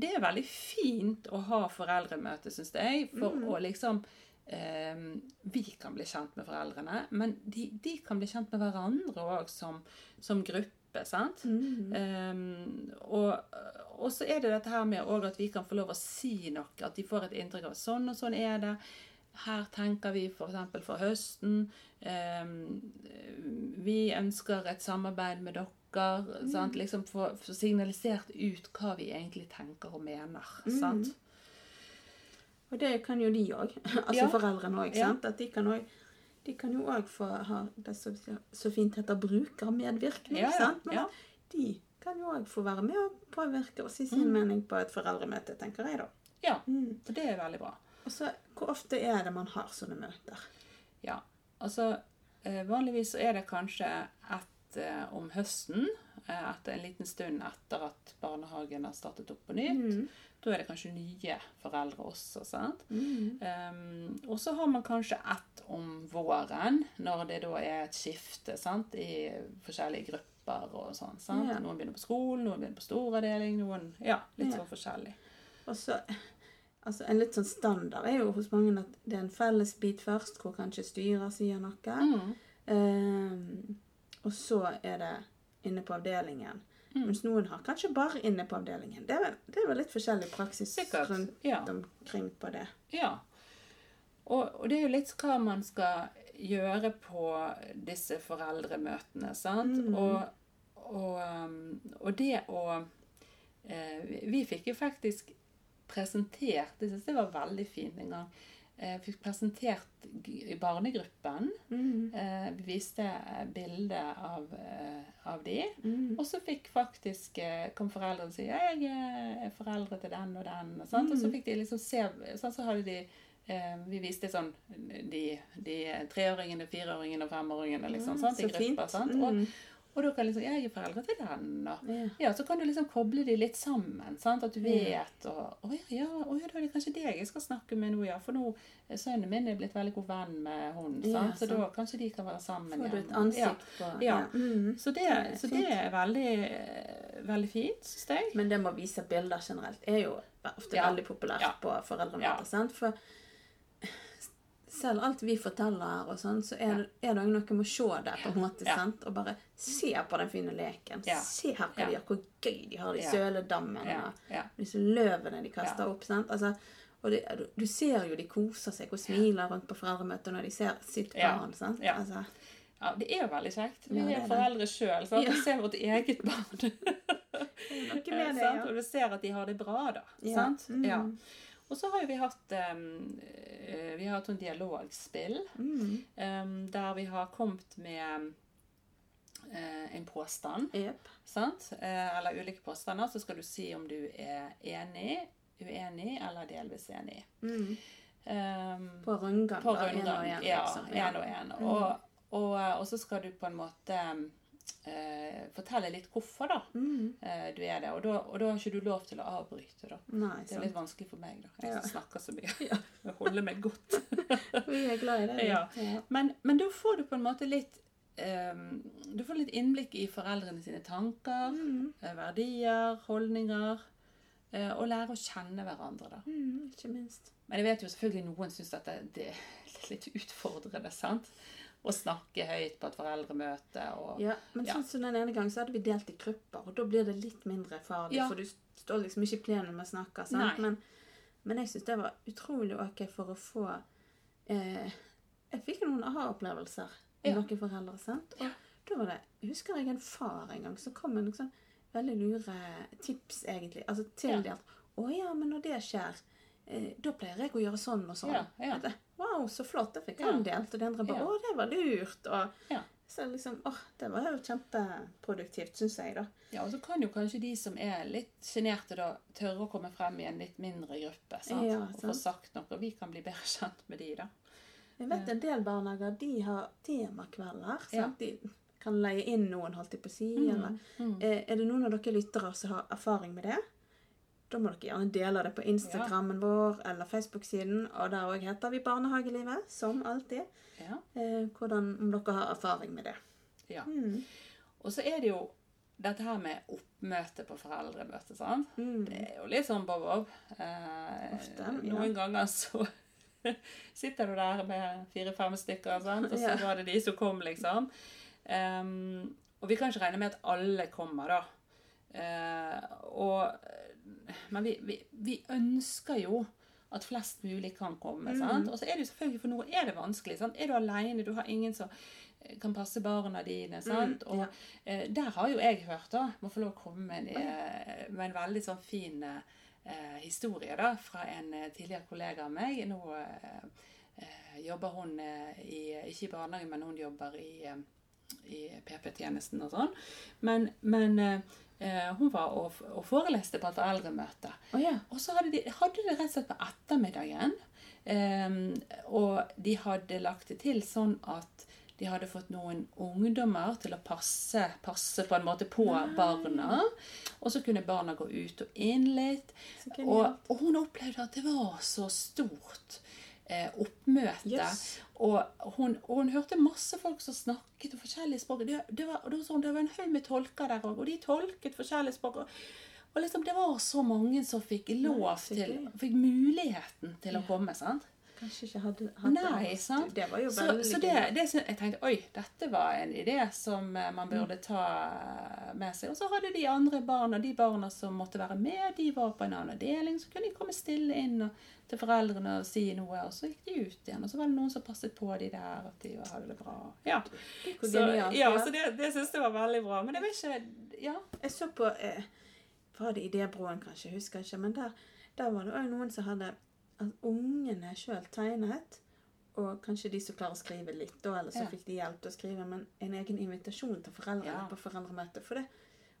det er veldig fint å ha foreldremøte, syns jeg, for Mm. å liksom um, vi kan bli kjent med foreldrene, men de, de kan bli kjent med hverandre òg som, som gruppe. sant? Mm. Um, og, og så er det dette her med at vi kan få lov å si noe. At de får et inntrykk av sånn og sånn er det. Her tenker vi f.eks. for høsten. Um, vi ønsker et samarbeid med dere. sant? Liksom Få signalisert ut hva vi egentlig tenker og mener. sant? Og det kan jo de òg. *laughs* Altså Ja. foreldrene òg. Ja. At de kan også, de kan jo òg få ha det som så fint heter brukermedvirkning. Ja, sant? Men ja. de kan jo òg få være med og påvirke og si sin Mm. mening på et foreldremøte, tenker jeg da. Ja, Mm. og det er veldig bra. Og så, hvor ofte er det man har sånne møter? Ja, altså eh, vanligvis er det kanskje et eh, om høsten, eh, etter en liten stund etter at barnehagen har startet opp på nytt. Da er det kanskje nye foreldre også, sant? Um, og så har man kanskje ett om våren, når det da er et skifte, sant? I forskjellige grupper og sånn, sant? Ja. Noen begynner på skolen, noen begynner på storavdeling, noen, ja, litt Ja. så forskjellig. Og så, altså En litt sånn standard er jo hos mange at det er en felles bit først, hvor kanskje styrer sier noe. Mm. Ehm, og så er det inne på avdelingen. Mm. Mens noen har kanskje bare inne på avdelingen. Det er vel, det er vel litt forskjellig praksis Sikkert, rundt ja. omkring på det. Ja. Og, og det er jo litt hva man skal gjøre på disse foreldremøtene, sant? Og, og, um, og det å eh, vi- Vi fikk jo faktisk presentert Det syns jeg var veldig fint en gang. Jeg fikk presentert i barnegruppen. Eh, viste eh, bilde av, eh, av de. Og så fikk faktisk eh, kom foreldrene og si 'Jeg er foreldre til den og den'. Og, sant? og så fikk de liksom se sånn, Så hadde de eh, Vi viste sånn de, de treåringene, fireåringene og femåringene liksom, Mm, sant? i grupper. Sant? Mm. Og, og da kan liksom, jeg er foreldre til den, og Ja. ja, så kan du liksom koble de litt sammen. sant? At du vet og Å ja, ja, å, ja, da er det kanskje deg jeg skal snakke med nå, ja. For nå er sønnen min er blitt veldig god venn med hun. Ja, sant? så da kanskje de kan være sammen Får du et ansikt ja. på Ja. Mm. Så, det, så det er veldig, eh, veldig fint, syns jeg. Men det med å vise bilder generelt er jo ofte Ja. veldig populært Ja. på foreldremøter. Ja. sant? For selv alt vi forteller og sånn, så er, er det noe med å se det på en måte. Ja. sant? Og bare se på den fine leken. Ja. Se her hva Ja. de gjør, hvor gøy de har det i Ja. søledammen. Ja. og Disse løvene de kaster Ja. opp. sant? Altså, og det, du, du ser jo de koser seg og smiler rundt på foreldremøtet når de ser sitt Ja. barn. sant? Ja. Altså, Ja, det er jo veldig kjekt. Vi Ja, er er foreldre sjøl, så Ja. vi ser vårt eget barn. *laughs* det, ja. Og du ser at de har det bra, da. Ja. Sant? Mm. Og så har vi hatt um, Vi har hatt noen dialogspill Mm. um, der vi har kommet med eh, en påstand. Yep. Sant? Eh, eller ulike påstander. Så skal du si om du er enig, uenig eller delvis enig. Mm. Um, På rundgang. på da, en og rundgang. en, Ja, en én og én. Og, og, og så skal du på en måte eh, fortelle litt hvorfor da Mm. eh, du er det. Og da, og da har ikke du lov til å avbryte. da. Nei, Det er litt vanskelig for meg, da. Jeg Ja. snakker så mye. *laughs* Jeg holder meg godt. *laughs* Vi er glad i det. Ja. Ja. Men, men da får du på en måte litt eh, Du får litt innblikk i foreldrene sine tanker, Mm. eh, verdier, holdninger. eh, og lære å kjenne hverandre, da. Mm, ikke minst. Men jeg vet jo selvfølgelig noen syns at det, det er litt utfordrende, sant? Å snakke høyt på et foreldremøte og Ja, men Ja. sånn som den ene gangen så hadde vi delt i grupper, og da blir det litt mindre farlig, Ja. for du står liksom ikke i plenum og snakker, sant? Men, men jeg syns det var utrolig ok for å få eh, Jeg fikk noen aha-opplevelser med Ja. noen foreldre, sant? Og da var det Husker jeg en far en gang som kom med noen sånn veldig lure tips, egentlig, altså tildelt. Ja. Å ja, men når det skjer eh, da pleier jeg å gjøre sånn og sånn. Ja, ja. Wow, så flott. Det fikk han delt. Og de andre bare. Å, det var lurt. Og Ja. så liksom, åh, det var jo kjempeproduktivt, syns jeg, da. Ja, og så kan jo kanskje de som er litt sjenerte, da tørre å komme frem i en litt mindre gruppe. Sant? Ja, Og få sagt noe. Og vi kan bli bedre *laughs* kjent med de, da. Jeg vet en del barnehager de har temakvelder. Ja. Sant? De kan leie inn noen, holdt jeg på å si. Mm, Eller, eh, er det noen av dere lyttere som har erfaring med det? Da må dere gjerne dele det på Instagrammen vår eller Facebook-siden. Og der òg heter vi Barnehagelivet, som alltid. Ja. Eh, hvordan, om dere har erfaring med det. ja. Mm. Og så er det jo dette her med oppmøte på foreldremøte, sant? Mm. Det er jo litt sånn bob-bob. Eh, Ofte, ja. Noen ganger så *laughs* sitter du der med fire-fem stykker, sant? og så Ja. var det de som kom, liksom. Um, og vi kan ikke regne med at alle kommer, da. Eh, og, men vi, vi, vi ønsker jo at flest mulig kan komme. Mm. sant? Og så er det jo selvfølgelig for noen er det vanskelig. sant? Er du alene, du har ingen som eh, kan passe barna dine. sant? Mm, ja. Og eh, der har jo jeg hørt, da, må få lov å komme med en, eh, med en veldig sånn fin eh, historie da, fra en tidligere kollega av meg. Nå jobber hun i, ikke i barnehagen, men hun jobber i i PP-tjenesten og sånn. Men, men hun var og, og foreleste på et foreldremøte. Oh, ja. Og så hadde de hadde de rett og slett på ettermiddagen. Ehm, og de hadde lagt det til sånn at de hadde fått noen ungdommer til å passe, passe på en måte på barna. Og så kunne barna gå ut og inn litt. Og, og hun opplevde at det var så stort eh, oppmøte. Yes. Og, hun, og hun hørte masse folk som snakket og forskjellige språk. Det, det, var, det, var sånn, det var en haug med tolker der òg, og de tolket forskjellige språk. Og, liksom, det var så mange som fikk lov Nei, til. Fikk muligheten til å komme. sant? Kanskje ikke hadde hatt Nei, sant? Det var jo så, så det, det, jeg tenkte oi, dette var en idé som eh, man burde ta med seg. Og så hadde de andre barna, de barna som måtte være med, de var på en annen avdeling. Så kunne de komme stille inn og, til foreldrene og si noe, og så gikk de ut igjen. Og så var det noen som passet på de der, at de hadde det bra. Ja, så, ja, så det, det syns jeg var veldig bra. Men jeg vet ikke Ja. Jeg så på eh, Var det Idébroen, kanskje? Jeg husker ikke. Men der, der var det òg noen som hadde at ungene sjøl tegnet. Og kanskje de som klarer å skrive litt, da, eller så Ja. fikk de hjelp til å skrive. Men en egen invitasjon til foreldrene Ja. på foreldremøte. For det,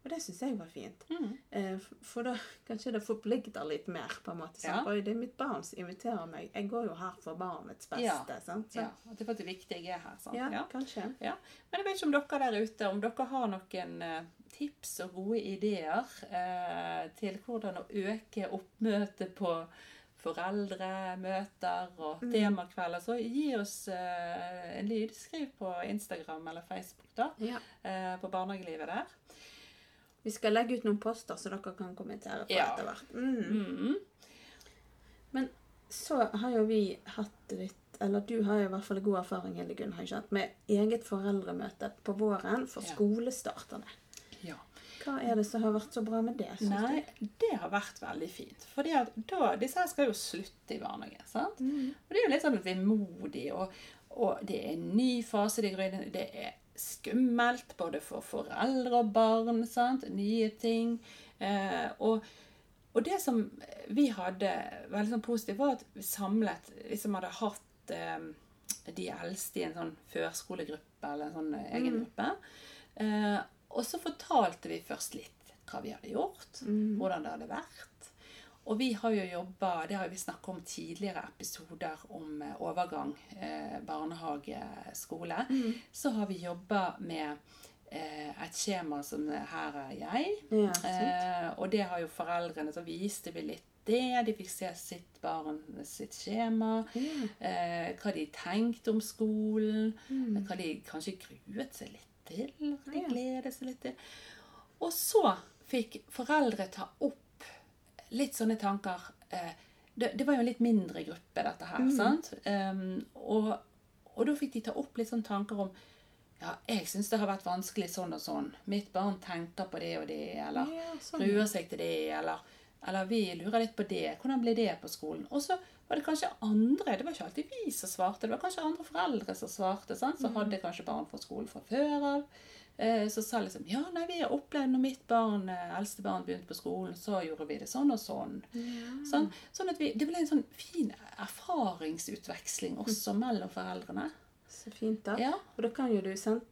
og det syns jeg var fint. Mm. Eh, For da *laughs* kanskje det forplikter litt mer, på en måte. Ja. Sånn, Oi, det er mitt barn som inviterer meg. Jeg går jo her for barnets beste. Ja. Sant? Så, ja. og det er faktisk viktig jeg er her. Sant? ja, Ja. kanskje. Ja, Men jeg vet ikke om dere der ute om dere har noen eh, tips og gode ideer eh, til hvordan å øke oppmøtet på foreldremøter og temakvelder, så gi oss eh, en lyd. Skriv på Instagram eller Facebook da, Ja. eh, på barnehagelivet der. Vi skal legge ut noen poster, så dere kan kommentere på Ja. etter hvert. Mm. Mm. Men så har jo vi hatt litt Eller du har jo i hvert fall god erfaring Hildegunn, med eget foreldremøte på våren for Ja. skolestarterne. Hva er det som har vært så bra med det? Nei, det har vært veldig fint. For disse her skal jo slutte i barnehage. sant? Mm. Og det er jo litt sånn vemodig, og, og det er en ny fase de går inn i. Det er skummelt både for foreldre og barn. sant? Nye ting. Eh, og, og det som vi hadde veldig sånn positivt, var at vi samlet Hvis som hadde hatt eh, de eldste i en sånn førskolegruppe eller en sånn egen gruppe. Eh, og så fortalte vi først litt hva vi hadde gjort, hvordan det hadde vært. Og vi har jo jobba, det har vi snakket om tidligere episoder om eh, overgang eh, barnehage-skole. Så har vi jobba med eh, et skjema som her er jeg. Ja, eh, og det har jo foreldrene, så viste vi litt det. De fikk se sitt barn sitt skjema. Eh, hva de tenkte om skolen. Hva de kanskje gruet seg litt til. De gleder seg litt til. Og så fikk foreldre ta opp litt sånne tanker. Eh, det, det var jo en litt mindre gruppe, dette her. sant? Um, og, og da fikk de ta opp litt sånne tanker om ja, jeg syns det har vært vanskelig sånn og sånn. Mitt barn tenker på det og det, eller Ja, sånn. gruer seg til det, eller, eller vi lurer litt på det. Hvordan blir det på skolen? Og så var det kanskje andre, det var ikke alltid vi som svarte, det var kanskje andre foreldre som svarte, sant? som hadde kanskje barn fra skolen fra før av. Eh, Så sa liksom ja, nei, vi har opplevd når mitt barn, eh, eldste barn begynte på skolen, så gjorde vi det sånn og sånn. Sånn, sånn at vi, Det ble en sånn fin erfaringsutveksling også mellom foreldrene. Så fint, da. Ja. Og da kan jo du sant?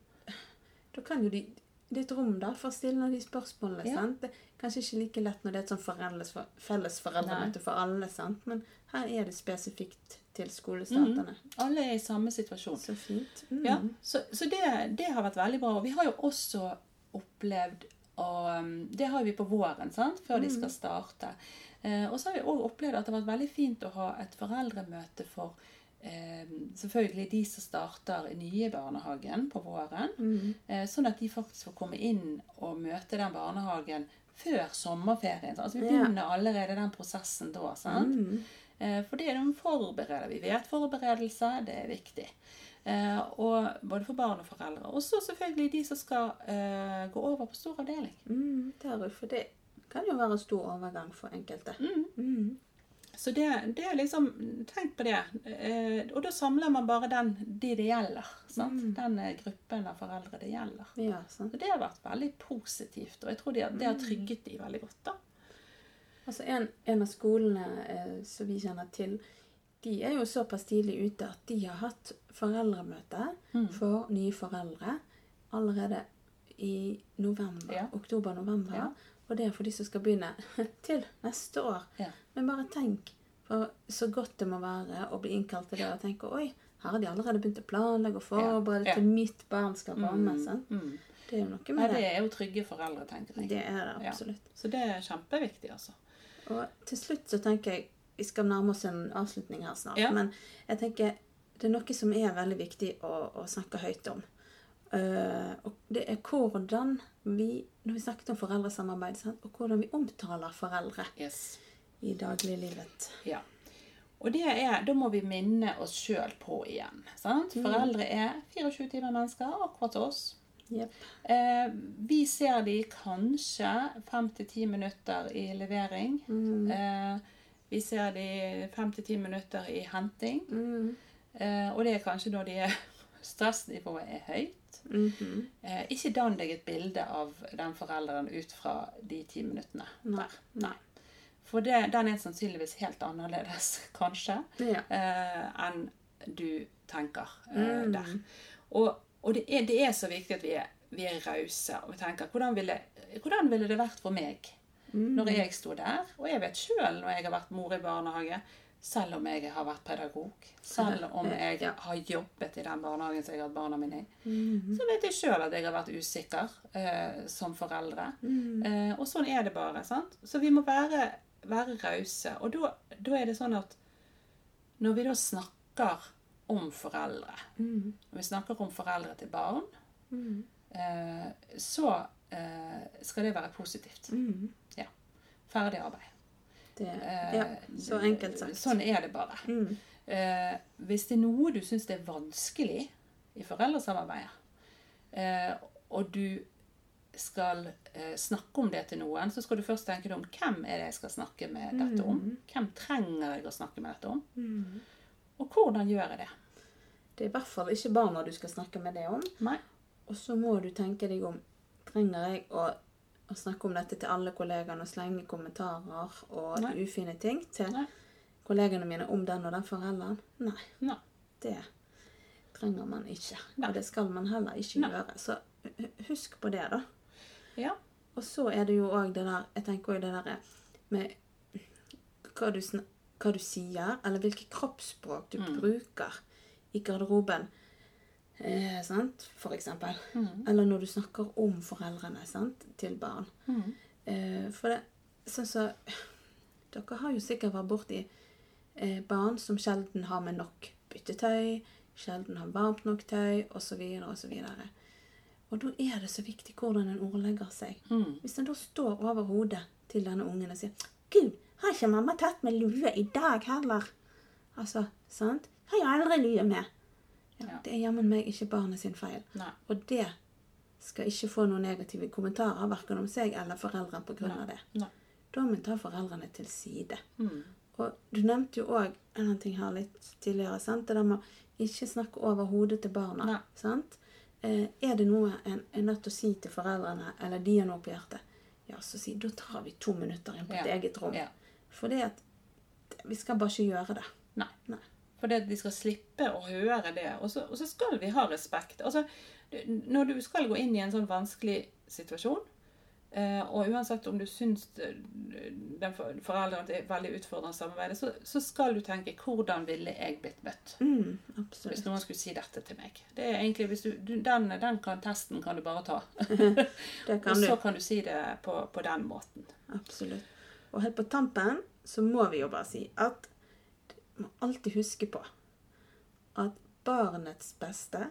Da kan jo de Det er et rom da for å stille de spørsmålene. Ja. Kanskje ikke like lett når det er et sånn felles foreldremøte for alle, sant? men her er det spesifikt til skolestarterne. Alle er i samme situasjon. Så fint. Mm. Ja, så, så det, det har vært veldig bra. Og vi har jo også opplevd og um, Det har vi på våren, sant? før de skal starte. Eh, og så har vi òg opplevd at det har vært veldig fint å ha et foreldremøte for eh, selvfølgelig de som starter nye i barnehagen på våren. Eh, sånn at de faktisk får komme inn og møte den barnehagen før sommerferien. Altså Vi begynner allerede den prosessen da. sant? Mm. For det er de forbereder. Vi vet forberedelse, det er viktig. Eh, og både for barn og foreldre. Og så selvfølgelig de som skal eh, gå over på stor avdeling. Mm, det for det kan jo være stor overgang for enkelte. Mm. Så det, det er liksom Tenk på det. Eh, og da samler man bare den de det gjelder. Sant? Den eh, gruppen av foreldre det gjelder. Ja, sant. Så det har vært veldig positivt, og jeg tror det, det har trygget de veldig godt. da. Altså en, en av skolene eh, som vi kjenner til, de er jo såpass tidlig ute at de har hatt foreldremøte Mm. for nye foreldre allerede i november. Ja. Oktober-november. Ja. Og det er for de som skal begynne *laughs* til neste år. Ja. Men bare tenk for så godt det må være å bli innkalt til det og tenke oi, her har de allerede begynt å planlegge og forberede til mitt barn skal være sant? Mm. Det er jo noe Nei, med det det. er jo trygge foreldre, tenker jeg. Det er det absolutt. Så det er kjempeviktig, altså. Og til slutt så tenker jeg Vi skal nærme oss en avslutning her snart. Men jeg tenker det er noe som er veldig viktig å, å snakke høyt om. Eh, og det er hvordan vi Når vi snakket om foreldresamarbeid, sant? og hvordan vi omtaler foreldre Yes. i dagliglivet. Ja. Og det er, da må vi minne oss sjøl på igjen. Sant? Foreldre er 24 timer mennesker, akkurat oss. Yep. Eh, vi ser de kanskje 5-10 minutter i levering. Eh, vi ser de 5-10 minutter i henting. Mm. Eh, og det er kanskje når de er *laughs* stressnivået er høyt. Mhm. Eh, ikke dann deg et bilde av den forelderen ut fra de ti minuttene Nei. der. Nei. For det, den er sannsynligvis helt annerledes, *laughs* kanskje, Ja. eh, enn du tenker eh, Mm. der. Og, og det, er, det er så viktig at vi er, vi er rause. Og vi tenker hvordan ville, hvordan ville det vært for meg når jeg sto der? Og jeg vet sjøl når jeg har vært mor i barnehage, selv om jeg har vært pedagog, selv om jeg Ja. har jobbet i den barnehagen som jeg har hatt barna mine i, Mhm. så vet jeg sjøl at jeg har vært usikker eh, som foreldre. Mm. Eh, og sånn er det bare. sant? Så vi må være, være rause. Og da, er det sånn at når vi da snakker om foreldre, Mhm. når vi snakker om foreldre til barn, Mhm. eh, så eh, skal det være positivt. Mhm. Ja. Ferdig arbeid. Det, Eh, ja, så enkelt sagt. Sånn er det bare. Mm. Eh, hvis det er noe du syns er vanskelig i foreldresamarbeidet, eh, og du skal eh, snakke om det til noen, så skal du først tenke deg om hvem er det jeg skal snakke med dette om. Hvem trenger jeg å snakke med dette om? Mm. Og hvordan gjør jeg det? Det er i hvert fall ikke barna du skal snakke med det om. Nei. Og så må du tenke deg om Trenger jeg å, å snakke om dette til alle kollegene og slenge kommentarer og Nei. ufine ting til Nei. kollegaene mine om den og den forelderen? Nei. Nei. Det trenger man ikke. Nei. Og det skal man heller ikke gjøre. Så husk på det, da. Ja. Og så er det jo òg det der Jeg tenker også det derre med hva du, hva du sier, eller hvilket kroppsspråk du bruker i garderoben. Eh, sant? For eksempel. Eller når du snakker om foreldrene sant? til barn. Mm. Eh, for det Sånn så *sighs* Dere har jo sikkert vært borti eh, barn som sjelden har med nok byttetøy, sjelden har varmt nok tøy, osv., osv. Og da er det så viktig hvordan en ordlegger seg. Mm. Hvis en da står over hodet til denne ungen og sier 'Gud, har ikke mamma tatt med lue i dag heller?' Altså, sant? 'Har jeg aldri lue med?' Ja, Ja. Det er jammen meg ikke barnet sin feil. Nei. Og det skal ikke få noen negative kommentarer, verken om seg eller foreldrene av det. Nei. Da må en ta foreldrene til side. Mm. Og du nevnte jo òg en annen ting her litt tidligere. sant? Det der med å ikke snakke over hodet til barna. Nei. sant? Eh, er det noe en er nødt til å si til foreldrene, eller de har noe på hjertet, ja, så si da tar vi to minutter inn på et eget rom. Ja. For det at vi skal bare ikke gjøre det. Nei. Nei. For det, de skal slippe å høre det. Og så, og så skal vi ha respekt. Altså, når du skal gå inn i en sånn vanskelig situasjon, eh, og uansett om du syns eh, den for- forelderen er veldig utfordrende samarbeidet, så, så skal du tenke 'hvordan ville jeg blitt møtt'? Mm, Hvis noen skulle si dette til meg. Det er egentlig, du, du, den, den kan, testen kan du bare ta. *laughs* Det kan *laughs* og så du. kan du si det på, på den måten. Absolutt. Og helt på tampen så må vi jo bare si at må alltid huske på at barnets beste,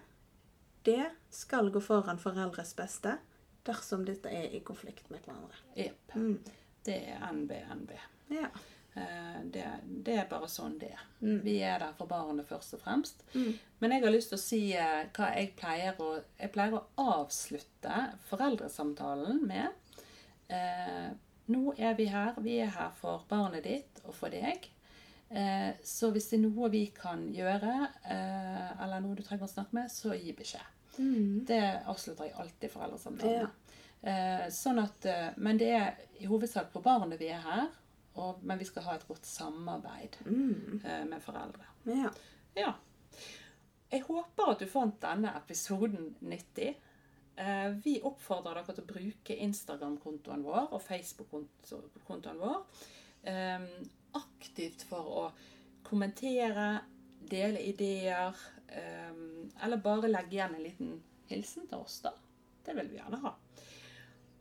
det skal gå foran foreldres beste dersom dette er i konflikt med hverandre. Jepp. Mm. Det er NBNB. Ja. Eh, Det, det er bare sånn det er. Mm. Vi er der for barnet først og fremst. Mm. Men jeg har lyst til å si eh, hva jeg pleier å Jeg pleier å avslutte foreldresamtalen med eh, Nå er vi her. Vi er her for barnet ditt og for deg. Eh, så hvis det er noe vi kan gjøre, eh, eller noe du trenger å snakke med, så gi beskjed. Mm. Det avslutter jeg alltid foreldresamtalen. Ja. Eh, sånn at, men det er i hovedsak på barnet vi er her, og, men vi skal ha et godt samarbeid Mm. eh, med foreldre. Ja. Ja. Jeg håper at du fant denne episoden nyttig. Eh, Vi oppfordrer dere til å bruke Instagram-kontoen vår og Facebook-kontoen vår aktivt for å kommentere, dele ideer, ehm, eller bare legge igjen en liten hilsen til oss, da. Det vil vi gjerne ha.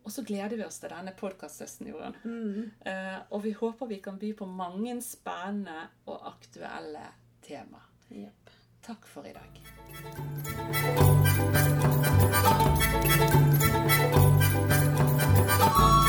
Og så gleder vi oss til denne podkast-høsten, Jorunn. Mm. Uh, og vi håper vi kan by på mange spennende og aktuelle tema. Yep. Takk for i dag. Thank